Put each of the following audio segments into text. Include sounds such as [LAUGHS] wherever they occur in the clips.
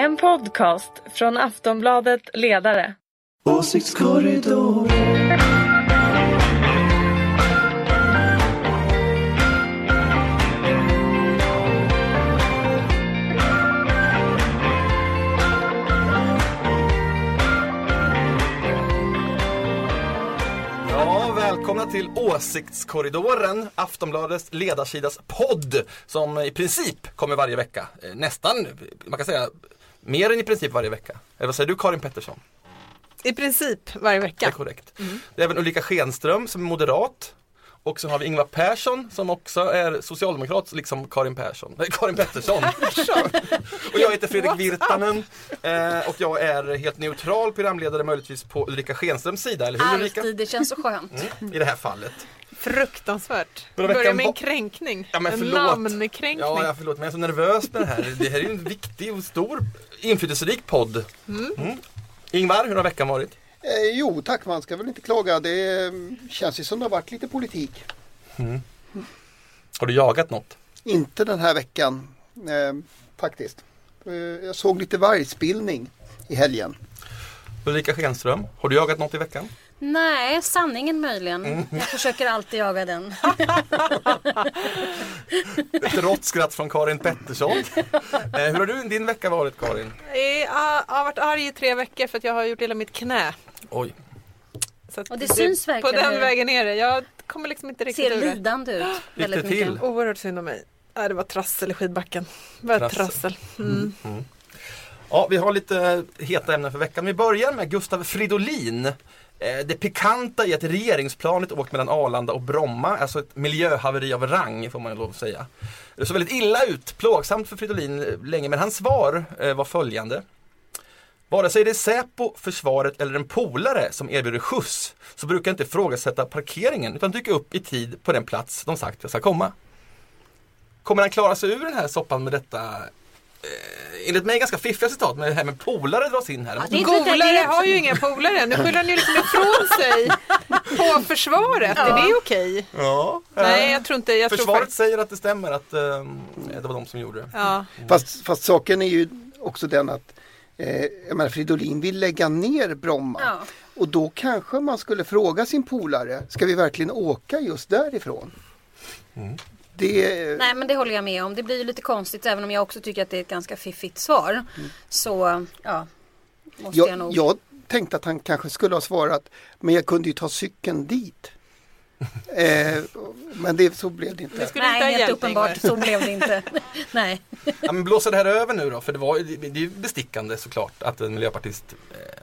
En podcast från Aftonbladet Ledare. Åsiktskorridor. Ja, välkomna till Åsiktskorridoren, Aftonbladets ledarsidas podd som i princip kommer varje vecka. Eh, Nästan, man kan säga, mer än i princip varje vecka. Eller vad säger du Karin Pettersson? I princip varje Det är vecka. korrekt. Det är även Ulrika Schenström som är moderat. Och så har vi Ingvar Persson som också är socialdemokrat, liksom Karin Persson. Nej, Karin Pettersson. [LAUGHS] och jag heter Fredrik Virtanen. Eh, och jag är helt neutral programledare möjligtvis på Ulrika Schenströms sida, eller hur Ulrika? Alltid, det känns så skönt. I det här fallet. Fruktansvärt. Börja med en kränkning. Ja, men en förlåt. namnkränkning. Ja, ja, förlåt men jag är så nervös med det här. Det här är ju en viktig och stor inflytelserik podd. Mm. Ingvar, hur har veckan varit? Eh, jo tack, man ska väl inte klaga. Det eh, känns ju som det har varit lite politik. Har du jagat något? Inte den här veckan eh, faktiskt. Eh, jag såg lite vargspillning i helgen. Ulrika Schenström, har du jagat något i veckan? Nej, sanningen möjligen. Mm. Jag försöker alltid jaga den. [LAUGHS] Ett rått skratt från Karin Pettersson. Eh, hur har du din vecka varit Karin? Jag har- varit arg i tre veckor för att jag har gjort illa mitt knä. Oj, Så att Och det syns På verkligen den hur- vägen är det. Jag kommer liksom inte riktigt Ser ur det. lidande ut. [GASPS] Väldigt till. mycket. Oerhört synd om mig. Nej, det var trassel i skidbacken. Det var Trassel. trassel. Mm. Ja, vi har lite heta ämnen för veckan. Vi börjar med Gustav Fridolin. Eh, det pikanta i att regeringsplanet åkt mellan Arlanda och Bromma, alltså ett miljöhaveri av rang får man lov att säga. Det såg väldigt illa ut, plågsamt för Fridolin länge, men hans svar eh, var följande. Vare sig det är Säpo, försvaret eller en polare som erbjuder skjuts så brukar jag inte ifrågasätta parkeringen utan dyka upp i tid på den plats de sagt jag ska komma. Kommer han klara sig ur den här soppan med detta enligt mig ganska fiffiga citat med det här med polare dras in här. Det det det Golare är- har ju inga polare. Nu skyller han ju liksom ifrån sig på försvaret. Är det okej? Ja, eh, Nej, jag tror inte. Jag tror Försvaret faktiskt, säger att det stämmer att eh, det var de som gjorde det. ja. Fast, fast saken är ju också den att eh, jag menar, Fridolin vill lägga ner Bromma. Ja. Och då kanske man skulle fråga sin polare, ska vi verkligen åka just därifrån? Det, Nej men det håller jag med om. Det blir ju lite konstigt även om jag också tycker att det är ett ganska fiffigt svar. Så ja, måste jag, jag, nog. jag tänkte att han kanske skulle ha svarat, men jag kunde ju ta cykeln dit. [LAUGHS] eh, men det, så blev det inte. Det skulle inte Nej, helt hjälpt, uppenbart så blev det inte. [LAUGHS] Nej. Ja, men blåser det här över nu då? För det, var, det, det är ju bestickande såklart att en miljöpartist eh,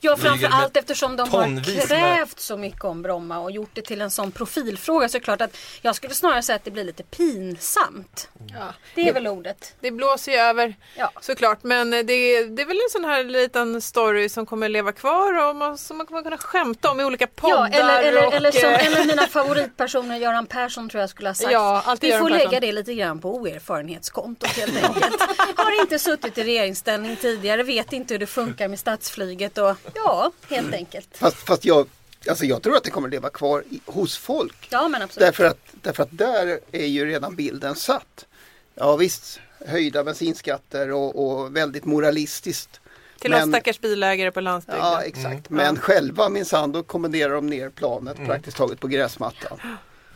Ja framför allt eftersom de har krävt så mycket om Bromma och gjort det till en sån profilfråga så är det klart att jag skulle snarare säga att det blir lite pinsamt. Ja. Det är väl ordet. Det blåser ju över Ja. såklart men det, det är väl en sån här liten story som kommer leva kvar och man, som man kommer kunna skämta om i olika poddar. Ja, eller, eller, och, eller som eh, en av mina [LAUGHS] favoritpersoner, Göran Persson tror jag skulle ha sagt. Ja, alltid Vi Göran får Persson. lägga det lite grann på oerfarenhetskontot helt enkelt. Har inte suttit i regeringsställning tidigare, vet inte hur det funkar med statsflyget och ja, helt enkelt. Fast, fast jag, alltså jag tror att det kommer leva kvar i, hos folk. Ja men absolut. Därför att, därför att där är ju redan bilden satt. Ja visst, höjda bensinskatter och, och väldigt moralistiskt. till oss men- stackars bilägare på landsbygden. Ja exakt, men själva minsann då kommenderar de ner planet praktiskt taget på gräsmattan.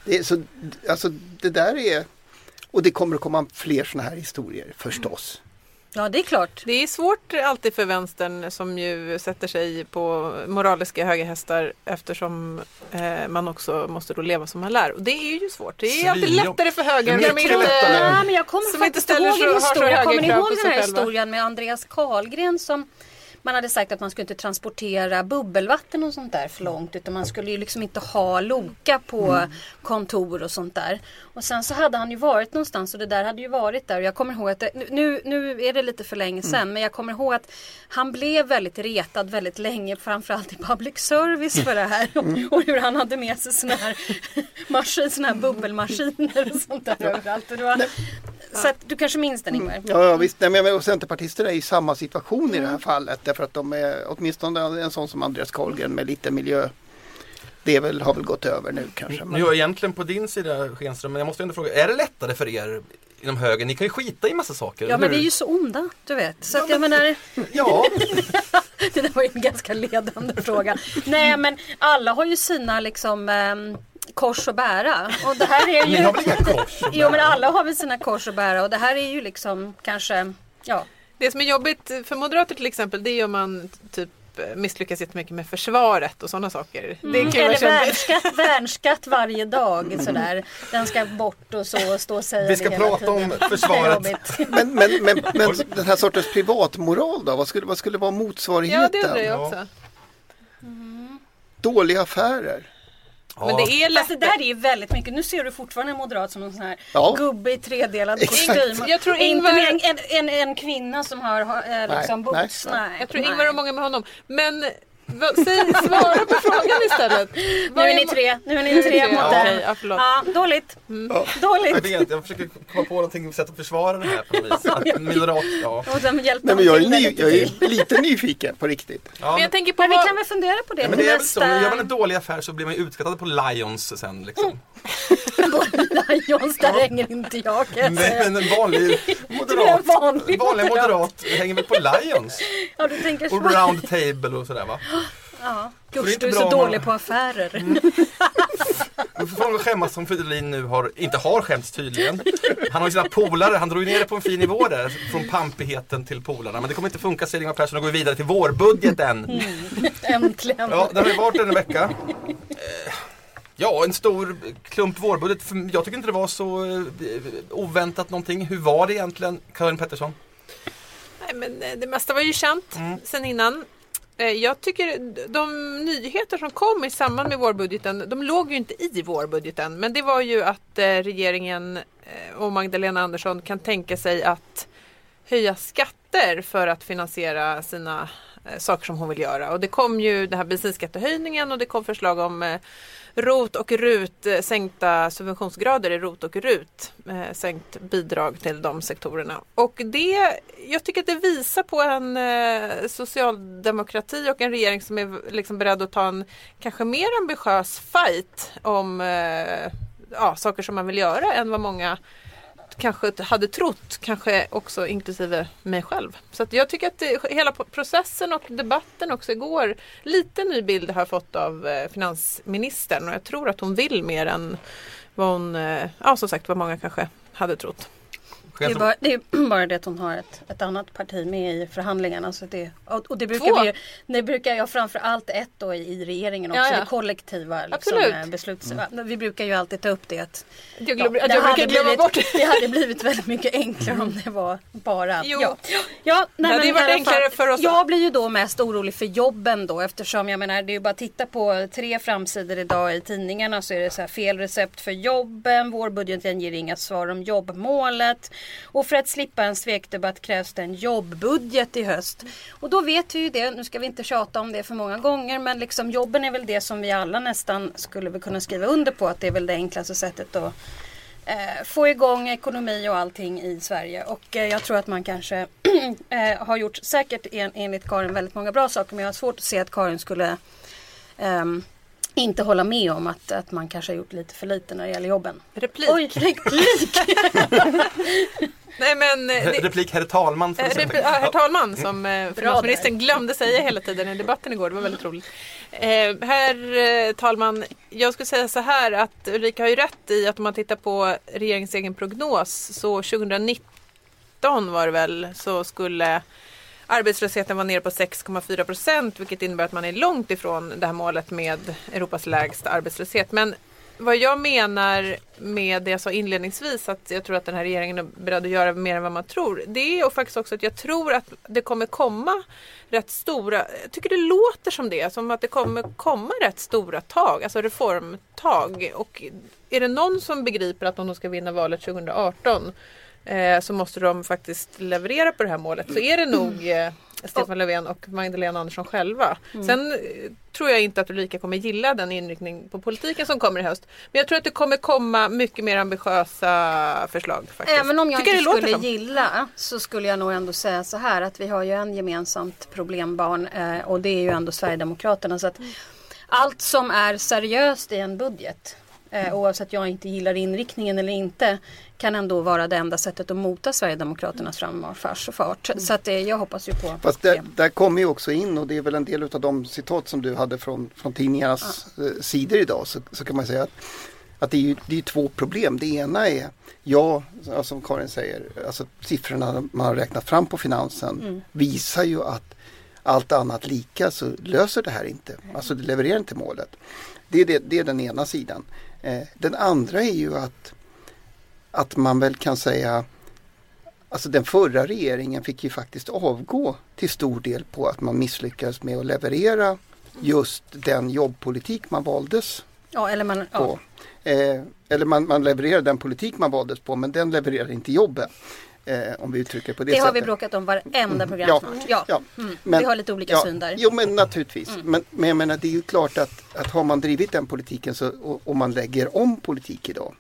Det, så, alltså, det där är, och det kommer att komma fler sådana här historier förstås. Ja det är klart. Det är svårt alltid för vänstern som ju sätter sig på moraliska höga hästar eftersom eh, man också måste då leva som man lär. Och det är ju svårt. Det är alltid Svinjobb- lättare för högern. Som inte- lättare. Nej, men jag kommer Som faktiskt ihåg en historia. Kommer ni ihåg den här själva? historien med Andreas Karlgren som man hade sagt att man skulle inte transportera bubbelvatten och sånt där för långt utan man skulle ju liksom inte ha Loka på Mm. kontor och sånt där. Och sen så hade han ju varit någonstans och det där hade ju varit där och jag kommer ihåg att det, nu, nu är det lite för länge sedan Mm. men jag kommer ihåg att han blev väldigt retad väldigt länge framförallt i public service för det här Mm. och, [LAUGHS] och hur han hade med sig såna här, maskin, såna här bubbelmaskiner och sånt där överallt. Och det var, så att, du kanske minns den Ingvar? Ja, ja visst, Nej, men och Centerpartisterna är i samma situation i det här fallet därför att de är åtminstone en sån som Andreas Carlgren med lite miljö. Det är väl, har väl gått över nu kanske. Nu Men, är jag egentligen på din sida Schenström, men jag måste ändå fråga, är det lättare för er inom högern, ni kan ju skita i massa saker. Ja men vi är ju så onda, du vet. Så att jag menar, [LAUGHS] Ja, [LAUGHS] det där var ju en ganska ledande fråga. Nej men alla har ju sina liksom ehm, kors att bära. Och det här är ju... ni har väl inga kors att Jo men bära? alla har väl sina kors att bära och det här är ju liksom kanske, ja. Det som är jobbigt för moderater till exempel det är om man typ misslyckas jättemycket med försvaret och sådana saker. Det ju vara Eller värnskatt, värnskatt varje dag sådär. Den ska bort och så och stå och säga Vi ska det hela prata om tiden. försvaret. Jobbigt. Men, men, men, [LAUGHS] men den här sortens privatmoral då? Vad skulle, vad skulle vara Ja, det motsvarigheten? undrar jag Ja. också. Dåliga affärer? Men det är Fast det lätt. där är ju väldigt mycket, nu ser du fortfarande en moderat som en sån här Ja. gubbe i tredelad kostym. Jag tror Inte Ingvar- med en, en, en, en kvinna som har, har eh, liksom Nej, boots. nej. Nej. Jag tror nej. Ingvar och många med honom. Men säg, svara på frågan istället. Nu är ni tre, nu är ni tre mot Ja, den. okej, ja, förlåt. Ja, dåligt. Jag Dåligt. vet, jag försöker komma på någonting sätt att försvara det här på något vis. [LAUGHS] Att Moderat, ja. Och sen hjälpte Nej, han men jag, är ny, jag är lite nyfiken på riktigt. ja Men jag tänker på Men vi vad... kan väl fundera på det Ja, men det är väl så, nästa... gör man en dålig affär så blir man ju utskrattad på Lions sen liksom. [LAUGHS] Lions, där hänger inte jag kan jag Nej säga. men en vanlig [LAUGHS] moderat, vanlig vanlig moderat. hänger väl på Lions Ja, du tänker så. och round table och sådär va. Ja. inte du är så om man- dålig på affärer. Då får man skämmas som Fridolin nu har, inte har skämts tydligen. Han har ju sina polare, han drog ner det på en fin nivå där. Från pampigheten till polarna. Men det kommer inte funka säger Ingvar Persson och går vidare till vårbudgeten. Äntligen. Ja, den har ju varit en vecka. Ja, en stor klump vårbudget. Jag tycker inte det var så eh, oväntat någonting. Hur var det egentligen, Karin Pettersson? Nej, men eh, det mesta var ju känt Mm. sen innan. Eh, Jag tycker de nyheter som kom i samband med vårbudgeten, de låg ju inte i vårbudgeten, men det var ju att regeringen och Magdalena Andersson kan tänka sig att höja skatter för att finansiera sina Eh, saker som hon vill göra. Och det kom ju den här bensinskattehöjningen och det kom förslag om eh, ROT och RUT, eh, sänkta subventionsgrader i ROT och RUT, sänkt bidrag till de sektorerna. Och det, jag tycker att det visar på en socialdemokrati och en regering som är liksom beredd att ta en kanske mer ambitiös fight om ja, saker som man vill göra än vad många kanske hade trott, kanske också inklusive mig själv. Så att jag tycker att eh, det, hela processen och debatten också igår, lite ny bild har jag fått av eh, finansministern och jag tror att hon vill mer än vad hon, eh, ja som sagt vad många kanske hade trott. Det är, bara, det är [CLEARS THROAT] bara det att hon har ett, ett annat parti med i förhandlingarna. Så det, och, och det brukar vi det brukar jag framför allt ett då i, i regeringen också, Ja, ja. det kollektiva liksom, eh, besluts... Vi brukar ju alltid ta upp det att Jag, glöm, Ja, det, jag hade blivit, bort det hade blivit väldigt mycket enklare om det var bara... Jo. Ja, ja nej, Det men enklare för oss- Jag blir ju då mest orolig för jobben då eftersom jag menar det är ju bara att titta på tre framsidor idag i tidningarna så är det så här fel recept för jobben, vårbudgeten ger inga svar om jobbmålet och för att slippa en svekdebatt krävs det en jobbbudget i höst. Och då vet vi ju det, nu ska vi inte tjata om det för många gånger men liksom jobben är väl det som vi alla nästan skulle kunna skriva under på att det är väl det enklaste sättet att eh, få igång ekonomi och allting i Sverige. Och eh, jag tror att man kanske [CLEARS THROAT] eh, har gjort säkert en, enligt Karin väldigt många bra saker men jag har svårt att se att Karin skulle um, inte hålla med om att, att man kanske har gjort lite för lite när det gäller jobben. replik. Oj, replik! [LAUGHS] Nej men eh, det, Replik herr talman. Eh, vi säga. rep- ja, herr talman som eh, finansministern glömde säga hela tiden i debatten igår. Det var väldigt roligt. Eh, herr eh, talman, jag skulle säga så här att Ulrika har ju rätt i att om man tittar på regeringens egen prognos så 2019 var det väl så skulle arbetslösheten var nere på 6,4 procent vilket innebär att man är långt ifrån det här målet med Europas lägsta arbetslöshet. Men vad jag menar med det jag sa inledningsvis att jag tror att den här regeringen är beredd att göra mer än vad man tror. Det är och faktiskt också att jag tror att det kommer komma rätt stora, jag tycker det låter som det, som att det kommer komma rätt stora tag, alltså reformtag. Och är det någon som begriper att om de ska vinna valet 2018 eh, så måste de faktiskt leverera på det här målet så är det nog eh, Stefan Löfven och Magdalena Andersson själva. Sen eh, tror jag inte att Ulrika kommer gilla den inriktning på politiken som kommer i höst. Men jag tror att det kommer komma mycket mer ambitiösa förslag. Faktiskt. Även om jag Tycker inte skulle som. gilla så skulle jag nog ändå säga så här att vi har ju en gemensamt problembarn eh, och det är ju ändå Sverigedemokraterna. Så att allt som är seriöst i en budget eh, oavsett jag inte gillar inriktningen eller inte, kan ändå vara det enda sättet att mota Sverigedemokraternas frammarsch och fart. Så att, eh, jag hoppas ju på Fast det. där, där kommer ju också in och det är väl en del av de citat som du hade från, från tidningarnas eh, sidor idag så, så kan man säga att, att det är ju det är två problem. Det ena är, ja, som Karin säger, alltså siffrorna man har räknat fram på finansen visar ju att allt annat lika så löser det här inte. Alltså det levererar inte målet. Det är, det, det är den ena sidan. Eh, den andra är ju att, att man väl kan säga Alltså den förra regeringen fick ju faktiskt avgå till stor del på att man misslyckades med att leverera just den jobbpolitik man valdes Ja, eller man, ja. på. Eh, eller man, man levererade den politik man valdes på men den levererade inte jobben. Eh, om vi uttrycker på det, Det sättet. har vi bråkat om varenda program Ja, snart. Ja. ja. Mm. Men- vi har lite olika ja, syn där. Jo men naturligtvis. Men, men jag menar det är ju klart att, att har man drivit den politiken så, och, och man lägger om politik idag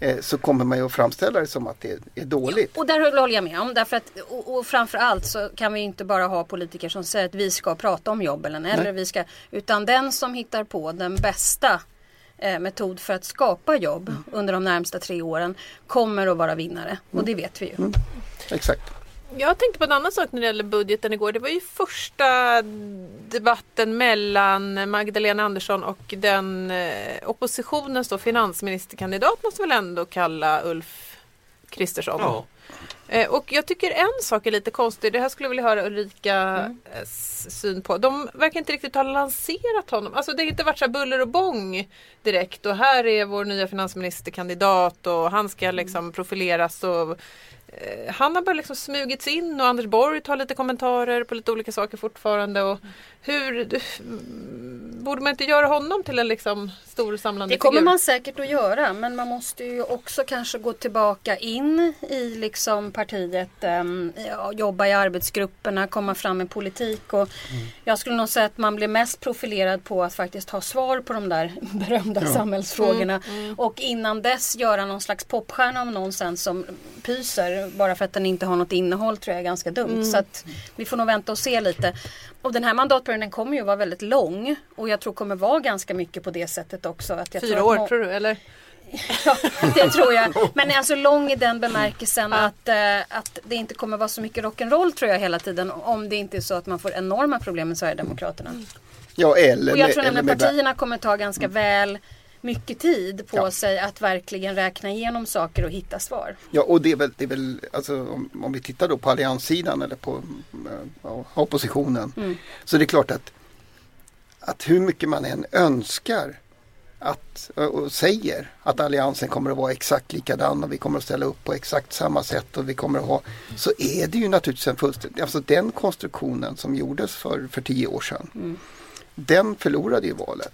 eh, så kommer man ju att framställa det som att det är, dåligt. Och där håller jag med om. Därför att, och, och framförallt så kan vi inte bara ha politiker som säger att vi ska prata om jobben. Eller Nej. vi ska, utan den som hittar på den bästa metod för att skapa jobb Mm. under de närmsta tre åren kommer att vara vinnare. Och det vet vi ju. Mm. Exakt. Jag tänkte på en annan sak när det gäller budgeten igår. Det var ju första debatten mellan Magdalena Andersson och den eh, oppositionens då finansministerkandidat måste väl ändå kalla Ulf Kristersson. Ja. Eh, Och jag tycker en sak är lite konstig. Det här skulle jag vilja höra Ulrikas syn på. De verkar inte riktigt ha lanserat honom. Alltså det har inte varit så buller och bång direkt. Och här är vår nya finansministerkandidat och han ska liksom profileras. Och, eh, han har bara liksom smugits in och Anders Borg tar lite kommentarer på lite olika saker fortfarande. Och hur, mm, borde man inte göra honom till en liksom stor samlande Det kommer figur? man säkert att göra men man måste ju också kanske gå tillbaka in i liksom partiet, ja, jobba i arbetsgrupperna, komma fram med politik och jag skulle nog säga att man blir mest profilerad på att faktiskt ha svar på de där [LAUGHS] berömda samhällsfrågorna och innan dess göra någon slags popstjärna om någon sen som pyser bara för att den inte har något innehåll tror jag är ganska dumt. Så att vi får nog vänta och se lite. Och den här mandatperioden kommer ju vara väldigt lång och jag tror kommer vara ganska mycket på det sättet också. Att jag Fyra tror år att må- tror du eller? [LAUGHS] Ja, det tror jag. Men alltså lång i den bemärkelsen att, eh, att det inte kommer vara så mycket rock'n'roll tror jag hela tiden. Om det inte är så att man får enorma problem med Sverigedemokraterna. Ja eller Och jag tror nämligen partierna kommer ta ganska väl mycket tid på Ja. sig att verkligen räkna igenom saker och hitta svar. Ja och det är väl, det är väl alltså, om, om vi tittar då på allianssidan eller på eh, ja, oppositionen. Mm. Så det är klart att, att hur mycket man än önskar att, och säger att alliansen kommer att vara exakt likadan och vi kommer att ställa upp på exakt samma sätt och vi kommer att ha så är det ju naturligtvis en fullständig, alltså den konstruktionen som gjordes för, för tio år sedan. Den förlorade ju valet.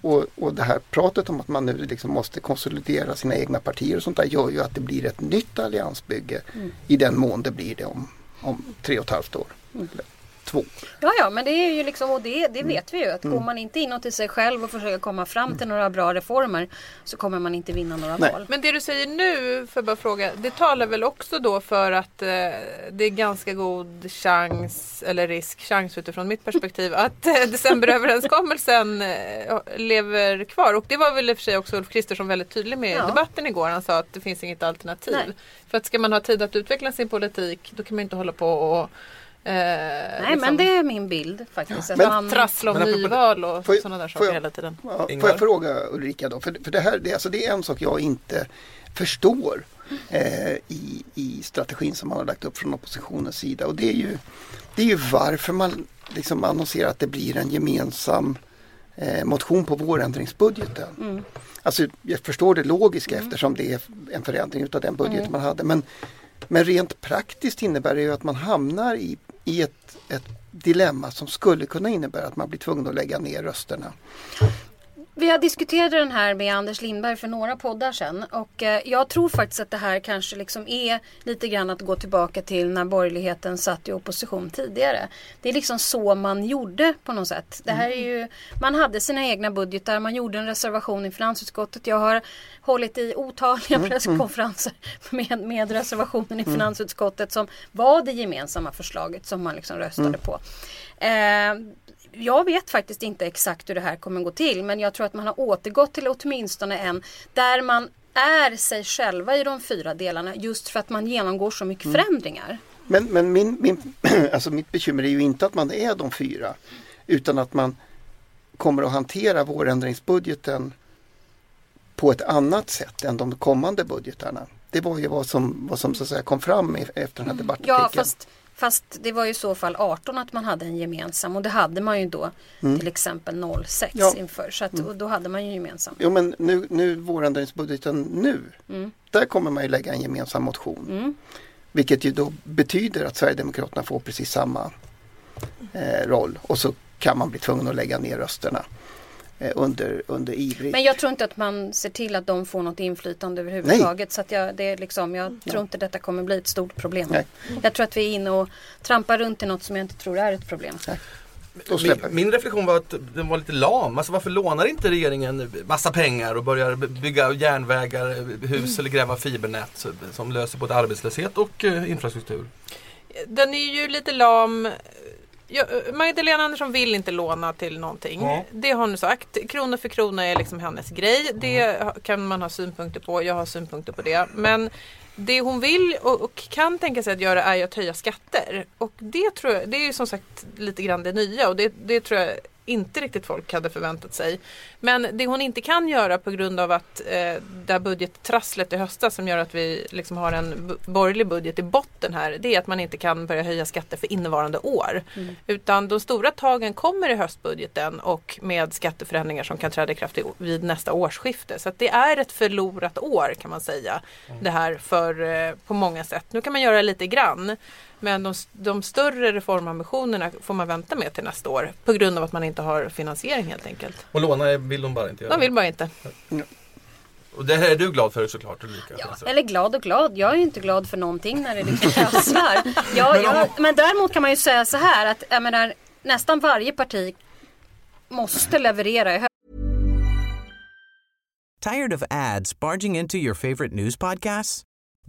Och, och det här pratet om att man nu liksom måste konsolidera sina egna partier och sånt där gör ju att det blir ett nytt alliansbygge i den mån det blir det om, om tre och ett halvt år. Eller två. Ja, ja, men det är ju liksom, och det, det Mm. vet vi ju att går man inte inåt i sig själv och försöker komma fram till några bra reformer så kommer man inte vinna några Nej. val. Men det du säger nu, för bara fråga, det talar väl också då för att eh, det är ganska god chans, eller risk, chans utifrån mitt perspektiv, att eh, decemberöverenskommelsen eh, lever kvar. Och det var väl i och för sig också Ulf Kristersson väldigt tydlig med i Ja. debatten igår. Han sa att det finns inget alternativ. Nej. För att ska man ha tid att utveckla sin politik, då kan man inte hålla på och eh, Nej, men det är min bild faktiskt. Att Men- om Men apropå det- nyval och sådana där saker jag- hela tiden. Ja, får jag fråga Ulrika då? För, för det här det, alltså det är en sak jag inte förstår eh, i, i strategin som man har lagt upp från oppositionens sida. Och det är ju, det är ju varför man liksom annonserar att det blir en gemensam eh, motion på vårändringsbudgeten. Mm. Alltså jag förstår det logiska eftersom det är en förändring utav den budget Mm. man hade. Men, men rent praktiskt innebär det ju att man hamnar i, i ett, ett dilemma som skulle kunna innebära att man blir tvungen att lägga ner rösterna. Vi har diskuterat den här med Anders Lindberg för några poddar sedan och eh, jag tror faktiskt att det här kanske liksom är lite grann att gå tillbaka till när borgerligheten satt i opposition tidigare. Det är liksom så man gjorde på något sätt. Det här är ju, man hade sina egna budgetar, man gjorde en reservation i finansutskottet. Jag har hållit i otaliga presskonferenser med, med reservationen i finansutskottet som var det gemensamma förslaget som man liksom röstade på. Eh, jag vet faktiskt inte exakt hur det här kommer gå till men jag tror att man har återgått till åtminstone en där man är sig själva i de fyra delarna just för att man genomgår så mycket förändringar. Men, men min, min, [CLEARS THROAT] alltså mitt bekymmer är ju inte att man är de fyra utan att man kommer att hantera vårändringsbudgeten på ett annat sätt än de kommande budgetarna. Det var ju vad som, vad som så att säga kom fram efter den här debattartikeln. Ja fast, fast det var ju i så fall 18 att man hade en gemensam och det hade man ju då till exempel 06 Ja. inför. Så att, och då hade man ju gemensam. Jo men nu, nu vårändringsbudgeten nu, Mm. där kommer man ju lägga en gemensam motion. Mm. Vilket ju då betyder att Sverigedemokraterna får precis samma eh, roll och så kan man bli tvungen att lägga ner rösterna under, under ivrig. Men jag tror inte att man ser till att de får något inflytande överhuvudtaget. Så att jag, det är liksom, jag tror inte detta kommer bli ett stort problem. Nej. Jag tror att vi är inne och trampar runt i något som jag inte tror är ett problem. Släpper Min, min reflektion var att den var lite lam. Alltså varför lånar inte regeringen massa pengar och börjar bygga järnvägar, hus eller gräva fibernät som löser både arbetslöshet och eh, infrastruktur? Den är ju lite lam. Ja, Magdalena Andersson vill inte låna till någonting. Ja. Det har hon sagt. Krona för krona är liksom hennes grej. Det ha- kan man ha synpunkter på. Jag har synpunkter på det. Men det hon vill och, och kan tänka sig att göra är att höja skatter. Och det tror jag, det är ju som sagt lite grann det nya och det, det tror jag inte riktigt folk hade förväntat sig. Men det hon inte kan göra på grund av att eh, det här budgettrasslet i höstas som gör att vi liksom har en borgerlig budget i botten här. Det är att man inte kan börja höja skatter för innevarande år. Utan de stora tagen kommer i höstbudgeten och med skatteförändringar som kan träda i kraft vid nästa årsskifte. Så det är ett förlorat år kan man säga. Det här för, eh, på många sätt. Nu kan man göra lite grann. Men de, de större reformambitionerna får man vänta med till nästa år. På grund av att man inte har finansiering helt enkelt. Och låna vill de bara inte göra. De vill bara inte. Och det här är du glad för såklart Ulrika? Ja, eller glad och glad. Jag är ju inte glad för någonting när det liksom [LAUGHS] Men men, om- men däremot kan man ju säga så här att jag menar, nästan varje parti måste leverera i Tired of ads barging into your favorite news podcasts?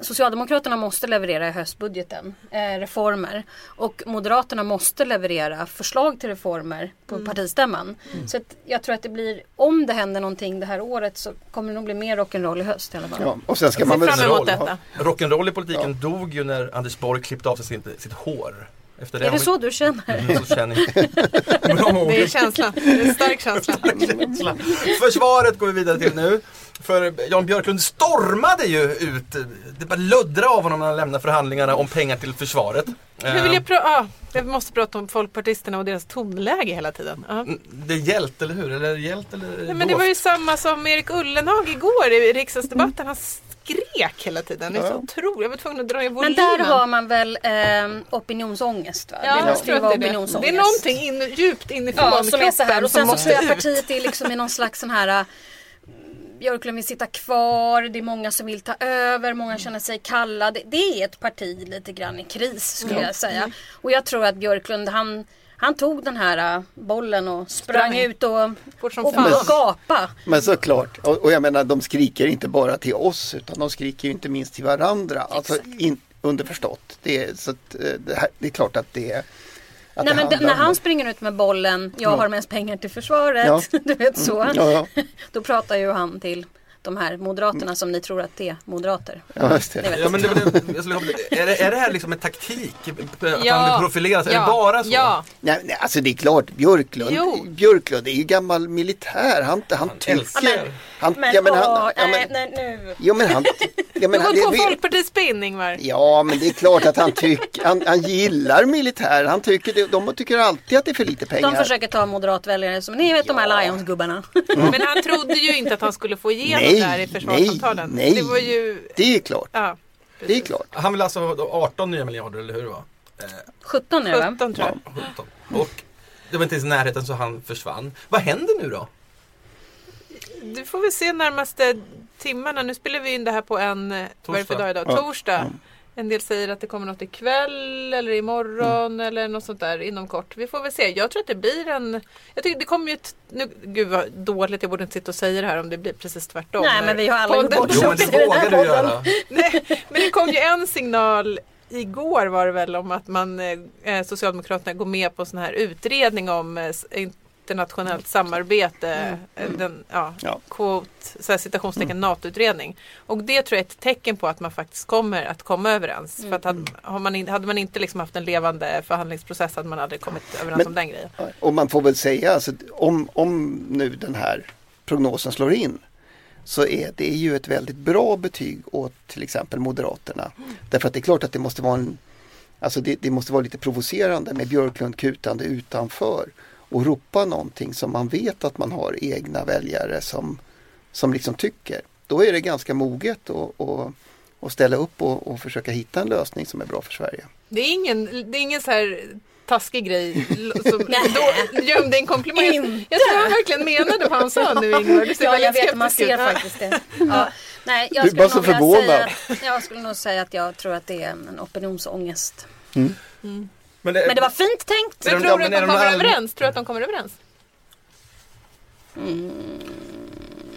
Socialdemokraterna måste leverera i höstbudgeten eh, reformer och Moderaterna måste leverera förslag till reformer på partistämman. Så att jag tror att det blir, om det händer någonting det här året så kommer det nog bli mer rock'n'roll i höst i alla fall. Ja, och sen ska man väl. Rock'n'roll i politiken dog ju när Anders Borg klippte av sig sitt, sitt hår. Efter Är har det vi- så du känner? Mm, så känner jag. [LAUGHS] Bra. Det är känslan. Det är en [LAUGHS] stark känsla. känsla. Försvaret går vi vidare till nu. För Jan Björklund stormade ju ut. Det bara löddra av honom när han lämnade förhandlingarna om pengar till försvaret. Hur vill Eh, jag prata? Ah, jag måste prata om folkpartisterna och deras tonläge hela tiden. Ja. Det är hjält, eller hur? Eller hjält eller Nej, men det var ju samma som Erik Ullenhag igår i riksdagsdebatten. Han skrek hela tiden. Det är så otroligt. Jag var tvungen att dra i Men volymen. där har man väl eh, opinionsångest? Va? Ja, det måste ju vara det är det. opinionsångest. Det är någonting in, djupt inifrån Ja, som är så här. Och sen så tror jag partiet är liksom i någon slags sån här äh, Björklund vill sitta kvar, det är många som vill ta över, många känner sig kallade. Det är ett parti lite grann i kris skulle jag säga. Och jag tror att Björklund han, han tog den här äh, bollen och sprang, Sprang. ut och, Fort som och, fan. och gapa. Men såklart, och, och jag menar de skriker inte bara till oss utan de skriker ju inte minst till varandra. Alltså in, underförstått. Det är, så att, eh, det, här, det är klart att det är Nej, men när om- han springer ut med bollen, jag har mest pengar till försvaret, Ja. [LAUGHS] du vet så. Ja, ja, [LAUGHS] Då pratar ju han till de här moderaterna som ni tror att det är moderater. ja, just det. Ja, men det, det, jag skulle, är, det, är det här liksom en taktik? Att Ja. han vill profilera sig? Är Ja. det bara så? Ja. Nej, nej, alltså det är klart, Björklund, Jo. Björklund är ju gammal militär. Han, han, älskar- tycker... Han, Men, ja, men åh, han, ja, nej, men, nej, nu. ja, men han, ja, men Du han, har gått det- på Folkpartispinn Ingvar. Ja, men det är klart att han, tyck, han, han gillar militär. Han tycker de tycker alltid att det är för lite pengar. De försöker ta moderatväljare som ni vet de här Lions-gubbarna. Men han trodde ju inte att han skulle få igenom Nej, det här i försvarssamtalen. nej, nej. Det var ju... Det är klart. Ja, Det är klart. Han vill alltså ha då 18 nya miljarder, eller hur det var? Eh, 17 nu va? 17 tror jag. 17. Och det var inte ens i närheten så han försvann. Vad händer nu då? Du får vi se närmaste timmarna. Nu spelar vi in det här på en, eh, vad är det för Torsdag. dag idag? Ja. Torsdag. En del säger att det kommer något ikväll eller imorgon eller något sånt där inom kort. Vi får väl se. Jag tror att det blir en... Jag tycker det kommer ju ett... Nu, gud vad dåligt, jag borde inte sitta och säga det här om det blir precis tvärtom. Nej men vi har alla gjort bort Jo men det vågar du göra. [LAUGHS] Nej, men det kom ju en signal igår var det väl om att man, eh, Socialdemokraterna går med på sån här utredning om eh, internationellt samarbete. eh, Den, ja, Ja. Quote, så här citationstecken NATO-utredning. Och det tror jag är ett tecken på att man faktiskt kommer att komma överens. För att hade, har man, in- hade man inte liksom haft en levande förhandlingsprocess hade man aldrig kommit överens Men- om den grejen. Och man får väl säga, alltså, om, om nu den här prognosen slår in så är det ju ett väldigt bra betyg åt till exempel Moderaterna. Därför att det är klart att det måste vara en Alltså det, det måste vara lite provocerande med Björklund kutande utanför och ropa någonting som man vet att man har egna väljare som, som liksom tycker. Då är det ganska moget att, ställa upp och, och försöka hitta en lösning som är bra för Sverige. Det är ingen, det är ingen så här taskig grej som [LAUGHS] då gömde en komplimang. Jag- tror han verkligen menade vad han sa nu Ingvar. Du ser Ja, jag vet att man ser faktiskt det. Ja. Nej, jag Du är skulle bara så nog förvånad. säga, jag skulle nog säga att jag tror att det är en opinionsångest. Men Men det var fint tänkt. Men de- tror du att de de kommer all- överens? Tror du att de kommer överens?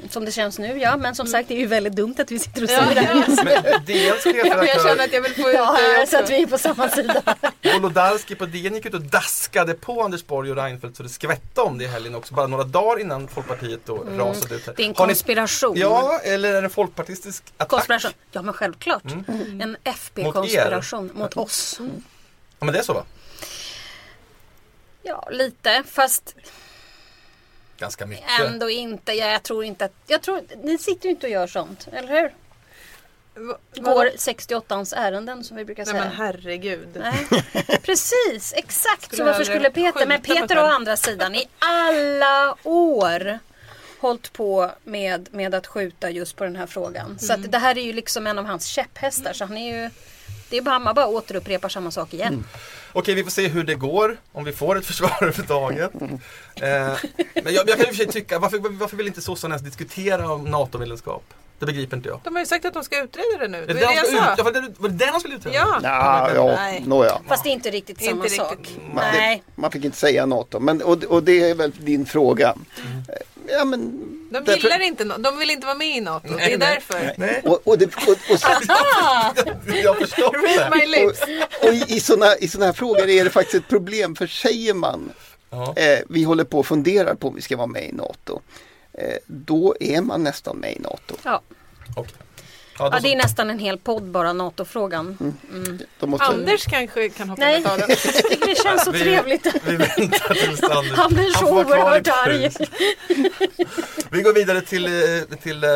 Som det känns nu, ja. Men som sagt, det är ju väldigt dumt att vi sitter och Ja, säger det här. [LAUGHS] Men DNs men jag känner chefredaktör att jag vill få ut Ja, det också. så att vi är på samma sida. [LAUGHS] Wolodarski på DN gick ut och daskade på Anders Borg och Reinfeldt så det skvätte om det i helgen också. Bara några dagar innan Folkpartiet då rasade ut. här. Mm. Det är en Har ni- konspiration. Ja, eller är det en folkpartistisk attack? Konspiration. Ja, men självklart. Mm. En FB-konspiration mot, oss. Ja men det är så va? Ja, lite. Fast Ganska mycket. ändå inte. Ja, jag tror inte att... Jag tror, ni sitter ju inte och gör sånt, eller hur? Va- Går 68ans ärenden som vi brukar Nej säga. men herregud. Nej, [LAUGHS] precis, exakt. Skulle Så varför skulle Peter, men Peter å andra sidan i alla år hållit på med, med att skjuta just på den här frågan. Så Mm. att det här är ju liksom en av hans käpphästar. Så han är ju, det är bara, man bara återupprepar samma sak igen. Okej, vi får se hur det går. Om vi får ett försvar överhuvudtaget. Eh, men jag, jag kan sig tycka, varför, varför vill inte sossarna ens diskutera om NATO-medlemskap? Det begriper inte jag. De har ju sagt att de ska utreda det nu. Det det det jag ut, ja, sa. var, det, var det den han skulle utreda? Ja. Ja, ja, Nej. nåja. Fast det är inte riktigt samma Inte sak. riktigt. Man, Nej. det, man fick inte säga NATO. Men, och, och det är väl din fråga. Mm. Ja, men, De därför- gillar inte no- De vill inte vara med i NATO. Det är nej. därför. Nej, och, och, det, och, och, jag har förstått Read det. my lips. och i, i sådana i såna här frågor är det faktiskt ett problem. För säger man Ja. eh, vi håller på och funderar på om vi ska vara med i NATO. Eh, då är man nästan med i NATO. Ja. Okej. Ja, ja, det är nästan en hel podd bara NATO-frågan. Då måste, Anders kanske kan hoppa Nej, ta den. [LAUGHS] det känns så Vi- trevligt. Vi väntar tills Anders Han blir så oerhört arg. Vi går vidare till, eh, till eh,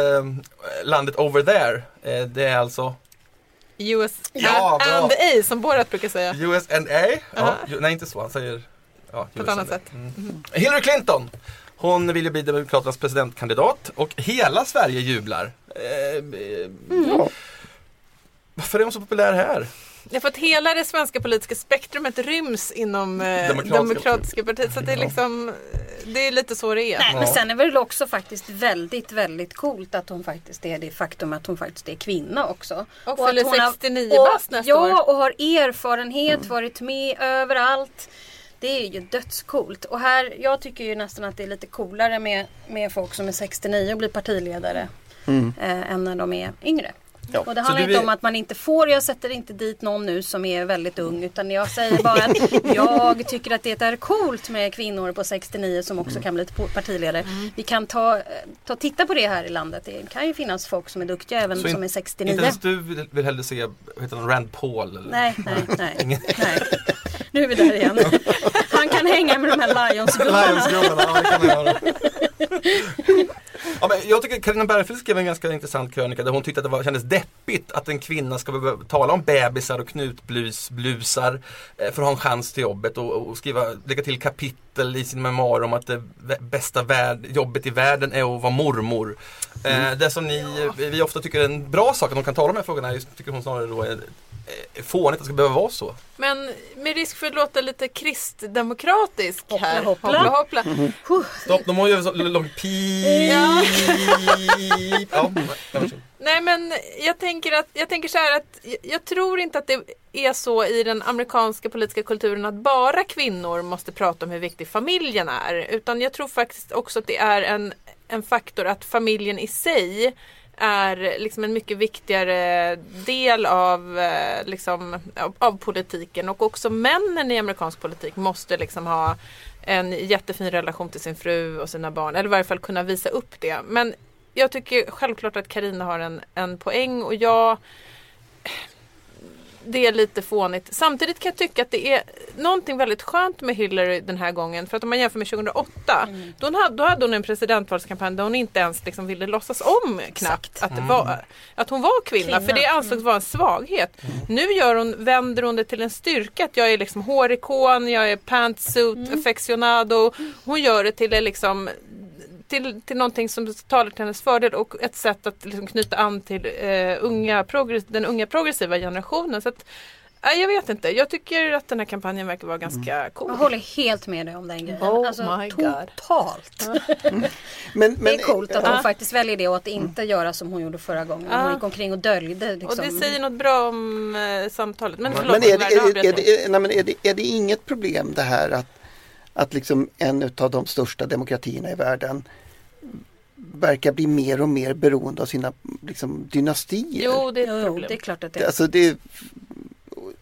landet over there. Eh, Det är alltså US Ja, bra. and A som Borat brukar säga. USA. Ja, Aha. ju- nej, inte så. Han säger ja, På ett annat sätt. Mm. Hillary Clinton. Hon vill ju bli Demokraternas presidentkandidat och hela Sverige jublar. Eh, eh, ja, varför är hon så populär här? Ja, för att hela det svenska politiska spektrumet ryms inom eh, Demokratiska demokratiska, partiet. Så att det är liksom, det är lite så det är. Nej, men Ja. sen är väl också faktiskt väldigt, väldigt coolt att hon faktiskt är det faktum att hon faktiskt är kvinna också. Och att fyller hon har- 69 och- bast nästa ja, år. och har erfarenhet, varit med överallt. Det är ju dödscoolt. Och här, jag tycker ju nästan att det är lite coolare med, med folk som är 69 och blir partiledare. Eh, än när de är yngre. Ja. Och det handlar inte är- om att man inte får, jag sätter inte dit någon nu som är väldigt ung utan jag säger bara att [LAUGHS] jag tycker att det är coolt med kvinnor på 69 som också kan bli partiledare. Vi kan ta, eh, ta titta på det här i landet. Det kan ju finnas folk som är duktiga även Så in- som är 69. Inte ens du vill, vill hellre se, heter han, Rand Paul? Eller? Nej, nej, [LAUGHS] nej, Ingen- nej. Nu är vi där igen. [LAUGHS] Han kan hänga med de här Lions-gubbarna. Lionsgubbarna, ja men jag tycker Carina Bergfeldt skrev en ganska intressant krönika där hon tyckte att det var, kändes deppigt att en kvinna ska behöva tala om bebisar och knutblusar eh, för att ha en chans till jobbet och, och skriva, lägga till kapitel i sin memoar om att det bästa värld, jobbet i världen är att vara mormor. Eh, det som ni, vi ofta tycker är en bra sak att de kan tala om de här frågorna, just, tycker hon snarare då är fånigt att det ska behöva vara så. Men med risk för att låta lite kristdemokratisk Hoppla, här. hoppla. hoppla. Stopp, de har ju så lång pip. Ja. [LAUGHS] Ja. Nej men jag tänker, att, jag tänker så här att jag, jag tror inte att det är så i den amerikanska politiska kulturen att bara kvinnor måste prata om hur viktig familjen är. Utan jag tror faktiskt också att det är en, en faktor att familjen i sig är liksom en mycket viktigare del av, eh, liksom, av, av politiken. Och också männen i amerikansk politik måste liksom ha en jättefin relation till sin fru och sina barn. Eller i varje fall kunna visa upp det. Men jag tycker självklart att Karina har en, en poäng. Och jag det är lite fånigt. Samtidigt kan jag tycka att det är någonting väldigt skönt med Hillary den här gången. För att om man jämför med 2008, Mm. då, hade, då hade hon en presidentvalskampanj där hon inte ens liksom ville låtsas om knappt att, det var, att hon var kvinna. Kvinna. För det ansågs vara en svaghet. Nu gör hon, vänder hon det till en styrka. Att jag är liksom hårikon, jag är pantsuit aficionado. Hon gör det till liksom till, till någonting som talar till hennes fördel och ett sätt att liksom knyta an till eh, unga, den unga progressiva generationen. Så att, nej, jag vet inte, jag tycker att den här kampanjen verkar vara ganska cool. Jag håller helt med dig om den grejen. Oh alltså, my God. totalt. [LAUGHS] Men, Det men, är coolt att hon faktiskt väljer det och att inte göra som hon gjorde förra gången. Ja. Hon gick omkring och döljde. Och Liksom. det säger något bra om eh, samtalet. Men förlåt, Men är det, Werner, är, det, avbröt är, dig. det, nej, men är, det, är det inget problem det här att, att liksom en av de största demokratierna i världen verkar bli mer och mer beroende av sina liksom, dynastier? Jo, det är problem. det är klart att det är. Alltså det,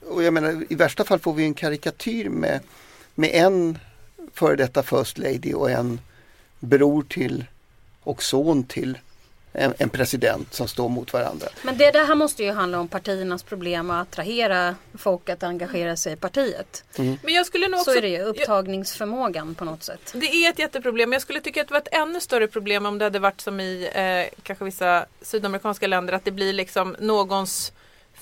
och jag menar, I värsta fall får vi en karikatyr med, med en före detta First Lady och en bror till och son till en, en president som står mot varandra. Men det där här måste ju handla om partiernas problem att attrahera folk att engagera sig i partiet. Men jag skulle nog också... Så är det ju, jag- upptagningsförmågan på något sätt. Det är ett jätteproblem. Jag skulle tycka att det var ett ännu större problem om det hade varit som i eh, kanske vissa sydamerikanska länder att det blir liksom någons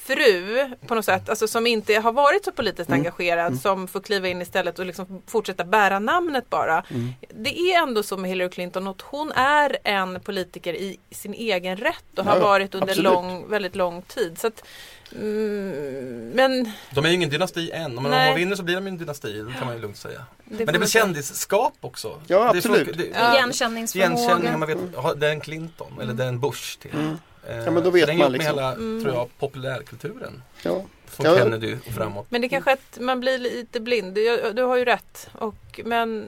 fru på något sätt, alltså som inte har varit så politiskt engagerad som får kliva in istället och liksom fortsätta bära namnet bara. Det är ändå så med Hillary Clinton att hon är en politiker i sin egen rätt och har Ja, varit under absolut. lång, väldigt lång tid. Så att, mm, men De är ju ingen dynasti än. Om de Nej. vinner så blir de en dynasti, det kan man ju lugnt säga. det Men det är väl kändisskap också? Ja, Det absolut. funkar- det- Ja. Igenkänningsförmåga. Igenkänning, man vet, har- det är en Clinton eller det är en Bush till. Eh, Ja, men då vet man liksom. hela, Mm. tror jag, populärkulturen. Ja. Från Ja. Kennedy och framåt. Men det kanske att man blir lite blind. Du, du har ju rätt. Och, men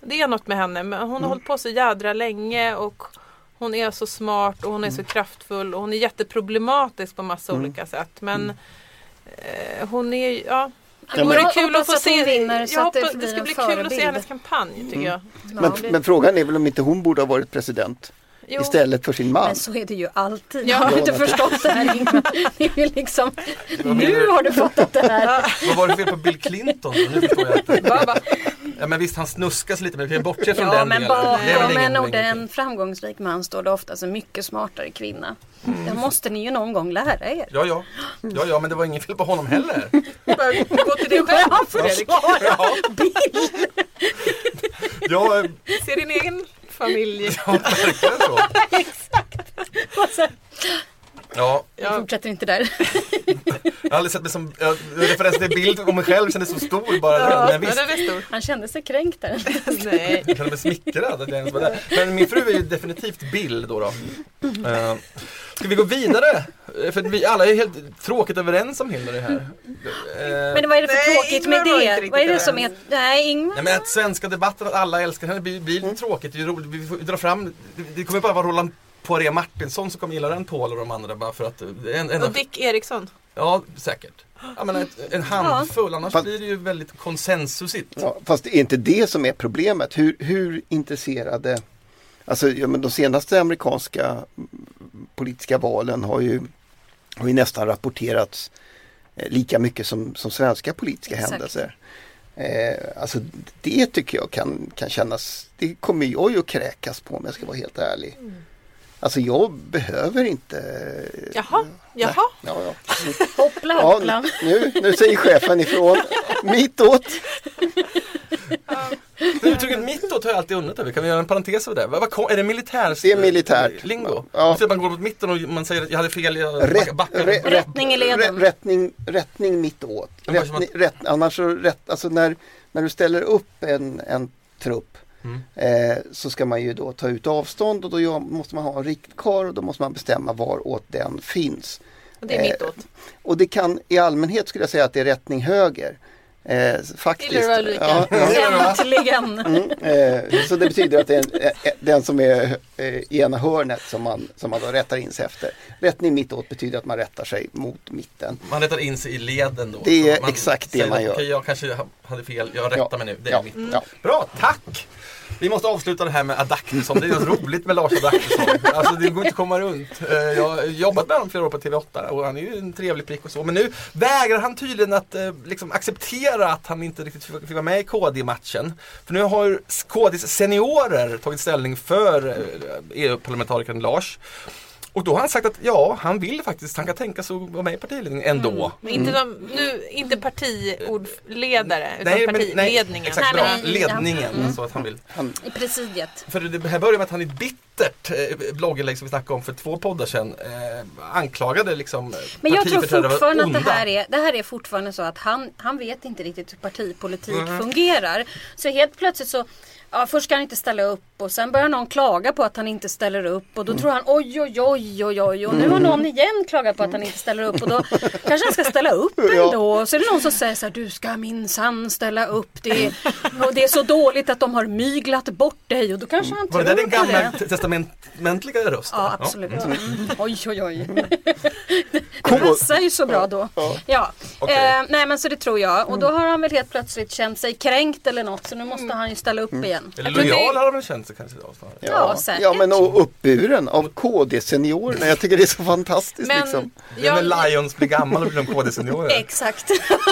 det är något med henne. Men hon har Mm. hållit på så jädra länge och hon är så smart och hon är så kraftfull och hon är jätteproblematisk på massa Mm. olika sätt. Men eh, hon är ju- ja. Ja, Det vore Jag kul att få hon se. vinner jag det ska bli kul att se hennes kampanj tycker jag. Men, det- men frågan är väl om inte hon borde ha varit president Jo. istället för sin man. Men så är det ju alltid. Ja. Jag har inte förstått det här Ingmar. [LAUGHS] Det är liksom, nu har du fattat det här. Vad var det för fel på Bill Clinton? Nu förstår jag inte. Ja, men visst, han snuskas lite men vi kan bortse från Ja den men delen. Det är väl bakom en, ingen- en framgångsrik man står det oftast en mycket smartare kvinna. Det måste ni ju någon gång lära er. Ja, ja. ja, ja, men det var ingen fel på honom heller. [LAUGHS] gå till dig själv Fredrik. Ja, ja, eh, Se din egen familj. ja verkligen så. [LAUGHS] Sen, Ja, Jag fortsätter inte där. Jag har aldrig sett mig som, jag, referensen till bild om mig själv kändes så stor bara. Ja, men visst, den är stor. Han kände sig kränkt där. [LAUGHS] Nej. jag kände mig smickrad att jag ens var där. Men min fru är ju definitivt Bill då. då. Uh, ska vi gå vidare? För vi alla är helt tråkigt överens om Hillary här. Eh, Men vad är det för Nej, tråkigt med det? Vad är det som är... Nej, Ingmar. Nej men att svenska debatten, att alla älskar henne blir, blir lite tråkigt. Det är roligt. Vi får dra fram, det- det kommer bara vara Roland Poiré Martinsson som kommer gilla den Paul och de andra bara för att en, en, Och Dick Eriksson. Ja, säkert. Jag menar, ett, en handfull, annars Fast- blir det ju väldigt konsensusigt. Ja, fast det är inte det som är problemet. Hur, hur intresserade, alltså ja, men de senaste amerikanska mm, politiska valen har ju, har ju nästan rapporterats eh, lika mycket som, som svenska politiska Exakt. händelser. Eh, alltså det tycker jag kan, kan kännas, det kommer jag ju att kräkas på om jag ska vara helt ärlig. Alltså jag behöver inte Jaha, jaha. Ja, ja. Hoppla Ja, hoppla. nu, nu säger chefen ifrån. Mitåt. Det uttrycket mittåt har jag alltid undrat över. Kan vi göra en parentes över det? Vad, är det militärs Det är militärt. lingo? Ja. Så att man går mot mitten och man säger att jag hade fel, jag Rätt, backar. rä- Rättning i leden. rä- rättning, rättning mitt åt. Men vad som Rättning, rätt, annars så rätt, alltså när, när du ställer upp en, en trupp Mm. eh, så ska man ju då ta ut avstånd och då gör, måste man ha en riktkar och då måste man bestämma var åt den finns. Och det är mittåt. Och det kan i allmänhet skulle jag säga att det är rättning höger. Eh, faktiskt. Gillar du Ulrika? Ja. Äntligen! Mm, eh, så det betyder att det är en, eh, den som är eh, i ena hörnet som man, som man då rättar in sig efter. Rättning mittåt betyder att man rättar sig mot mitten. Man rättar in sig i leden då. Det är man exakt det man att, gör. Okej, jag kanske ha- hade fel, jag rättar Ja. mig nu. Det är Ja. mitt. Ja. Bra, tack! Vi måste avsluta det här med Adaktusson. Det är något roligt med Lars Adaktusson. Alltså det går inte att komma runt. Eh, jag har jobbat med honom flera år på TV8 och han är ju en trevlig prick och så. Men nu vägrar han tydligen att eh, liksom acceptera att han inte riktigt fick vara med i KD-matchen. För nu har KDs seniorer tagit ställning för eh, e EU-parlamentarikern Lars. Och då har han sagt att ja, han vill faktiskt, han kan tänka sig att vara med i partiledningen ändå. Men inte, de, nu, inte partiordledare utan Nej, men- nej, partiledningen. Exakt, Nej, bra. Ledningen. Mm. Så att han vill. Han, I presidiet. För det här börjar med att han i bittert eh, blogginlägg som vi snackade om för två poddar sedan eh, anklagade liksom eh, Men jag tror fortfarande att det här, är, det här är fortfarande så att han, han vet inte riktigt hur partipolitik Mhm. fungerar. Så helt plötsligt så Ja, först ska han inte ställa upp och sen börjar någon klaga på att han inte ställer upp och då tror han oj oj oj oj oj och nu har någon igen klagat på att han inte ställer upp och då kanske han ska ställa upp [LAUGHS] ändå. Och så är det någon som säger så här du ska minsann ställa upp. Det är, och det är så dåligt att de har myglat bort dig och då kanske han Var tror det där din på gamla det. testamentliga röst? Ja absolut. Mm. Oj oj oj. [LAUGHS] Det passar ju så bra då. Ja. Okej. Eh, nej men så det tror jag. Och då har han väl helt plötsligt känt sig kränkt eller något. Så nu måste han ju ställa upp igen. Eller lojal det- har han väl känt sig kanske då snarare. Ja, säkert. ja men och uppburen av KD-seniorerna. Jag tycker det är så fantastiskt Men, liksom. Det är när Lions blir gammal och blir de KD-seniorer. [LAUGHS] Exakt.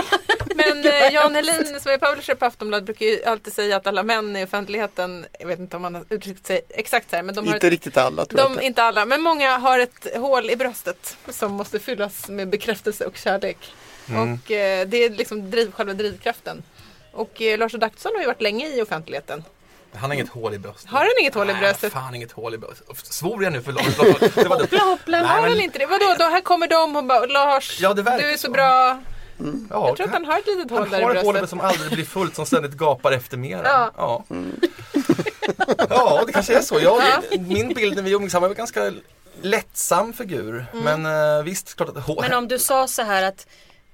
[LAUGHS] men eh, Jan Helin som är publisher på Aftonbladet brukar ju alltid säga att alla män i offentligheten, jag vet inte om han har uttryckt sig exakt så här, men de har Inte ett, riktigt alla tror jag de, inte. inte alla, men många har ett hål i bröstet som måste fyllas med bekräftelse och kärlek. Mm. Och eh, det är liksom driv, själva drivkraften. Och eh, Lars Adaktusson har ju varit länge i offentligheten. Han har inget hål i bröstet. Har han inget hål i Nej, bröstet? fan inget hål i bröstet. Svor jag nu för Lars? Det var Hoppla hoppla. Nej, Har väl inte det? Vadå, då här kommer de och bara Lars, Ja, det verkar du är så så. bra. Ja, Jag tror att han har ett litet hål han där har i ett hål bröstet. som aldrig blir fullt, som ständigt gapar efter mera. Ja. Ja, ja det kanske är så. Jag, min bild när vi umgicks, han var en ganska lättsam figur. Men eh, visst, klart att hår... Men om du sa så här att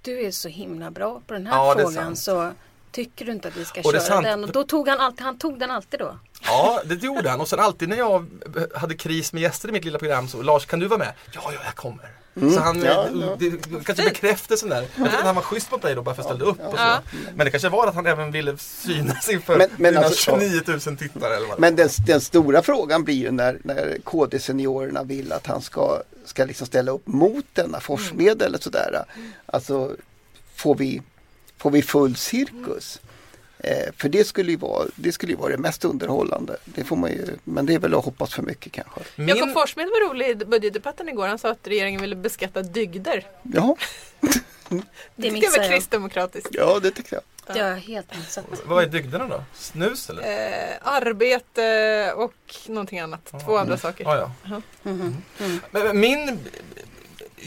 du är så himla bra på den här Ja, frågan så tycker du inte att vi ska Och det är köra sant. den. Och då tog han alltid, han tog den alltid då. Ja, det gjorde han. Och sen alltid när jag hade kris med gäster i mitt lilla program så Lars, kan du vara med? Ja, ja, jag kommer. Så han, Ja, eh, ja. det, kanske bekräftelsen där. Jag att han var schysst mot dig då bara för att ställa upp och så. Ja. Men det kanske var att han även ville synas inför Men- men dina alltså, 29 000 tittare eller vad Men den, den stora frågan blir ju när, när KD-seniorerna vill att han ska, ska liksom ställa upp mot denna forsmedel eller sådär. Alltså, får vi, får vi full cirkus? Eh, för det skulle, ju vara, det skulle ju vara det mest underhållande. Det får man ju, men det är väl att hoppas för mycket kanske. Min- Jakob Forssmed var rolig i budgetdebatten igår. Han sa att regeringen ville beskatta dygder. Ja, Det [LAUGHS] Det tycker jag var kristdemokratiskt. ja det tycker jag. Det har jag helt missat. Vad är dygderna då? Snus eller? Eh, arbete och någonting annat. Två andra saker. Ja, ja. Mhm. Mm. Men, men min...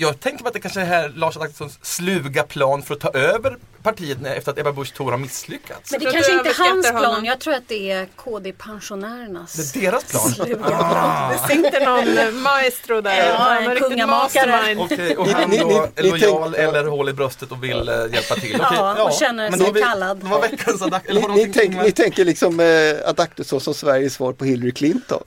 Jag tänker på att det kanske är här Lars Adaktussons sluga plan för att ta över partiet efter att Ebba Busch Thor har misslyckats. Men det tror kanske inte är hans överskattar plan. honom. Jag tror att det är KD-pensionärernas. Det är deras plan. Sluga Ah. Det sitter någon eh, maestro där. Ja, Han en kungamakare. Okej, och han då är lojal eller hål i bröstet och vill eh, hjälpa till. Okej, Ja, och känner sig vi- kallad. Var veckans Adak... Eller Ni, har ni, ni tänk, ni tänker liksom eh, Adaktusson som Sveriges svar på Hillary Clinton.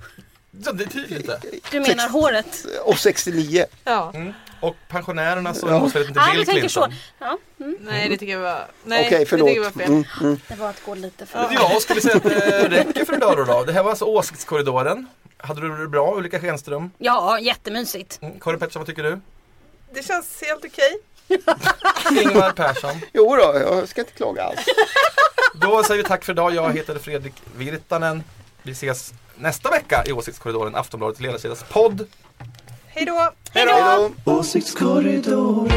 Ja, det är tydligt det. Du menar håret? Och 69. Ja. Mm. Och pensionärerna så Ja. till Ja, Bill. Clinton. Ja, mm. Nej, det tycker jag var... Nej, Okej, det förlåt. tycker jag var fel. Mm, mm. Det var att gå lite för Ja, skulle säga att det räcker för idag då, då. Det här var alltså Åsiktskorridoren. Hade du det bra Ulrika Schenström? Ja, jättemysigt. Mm. Karin Pettersson, vad tycker du? Det känns helt okej. [LAUGHS] Ingvar Persson. Jo då, jag ska inte klaga alls. Då säger vi tack för idag. Jag heter Fredrik Virtanen. Vi ses nästa vecka i Åsiktskorridoren, Aftonbladets ledarsidas podd. Hej då! Hej då! Åsiktskorridoren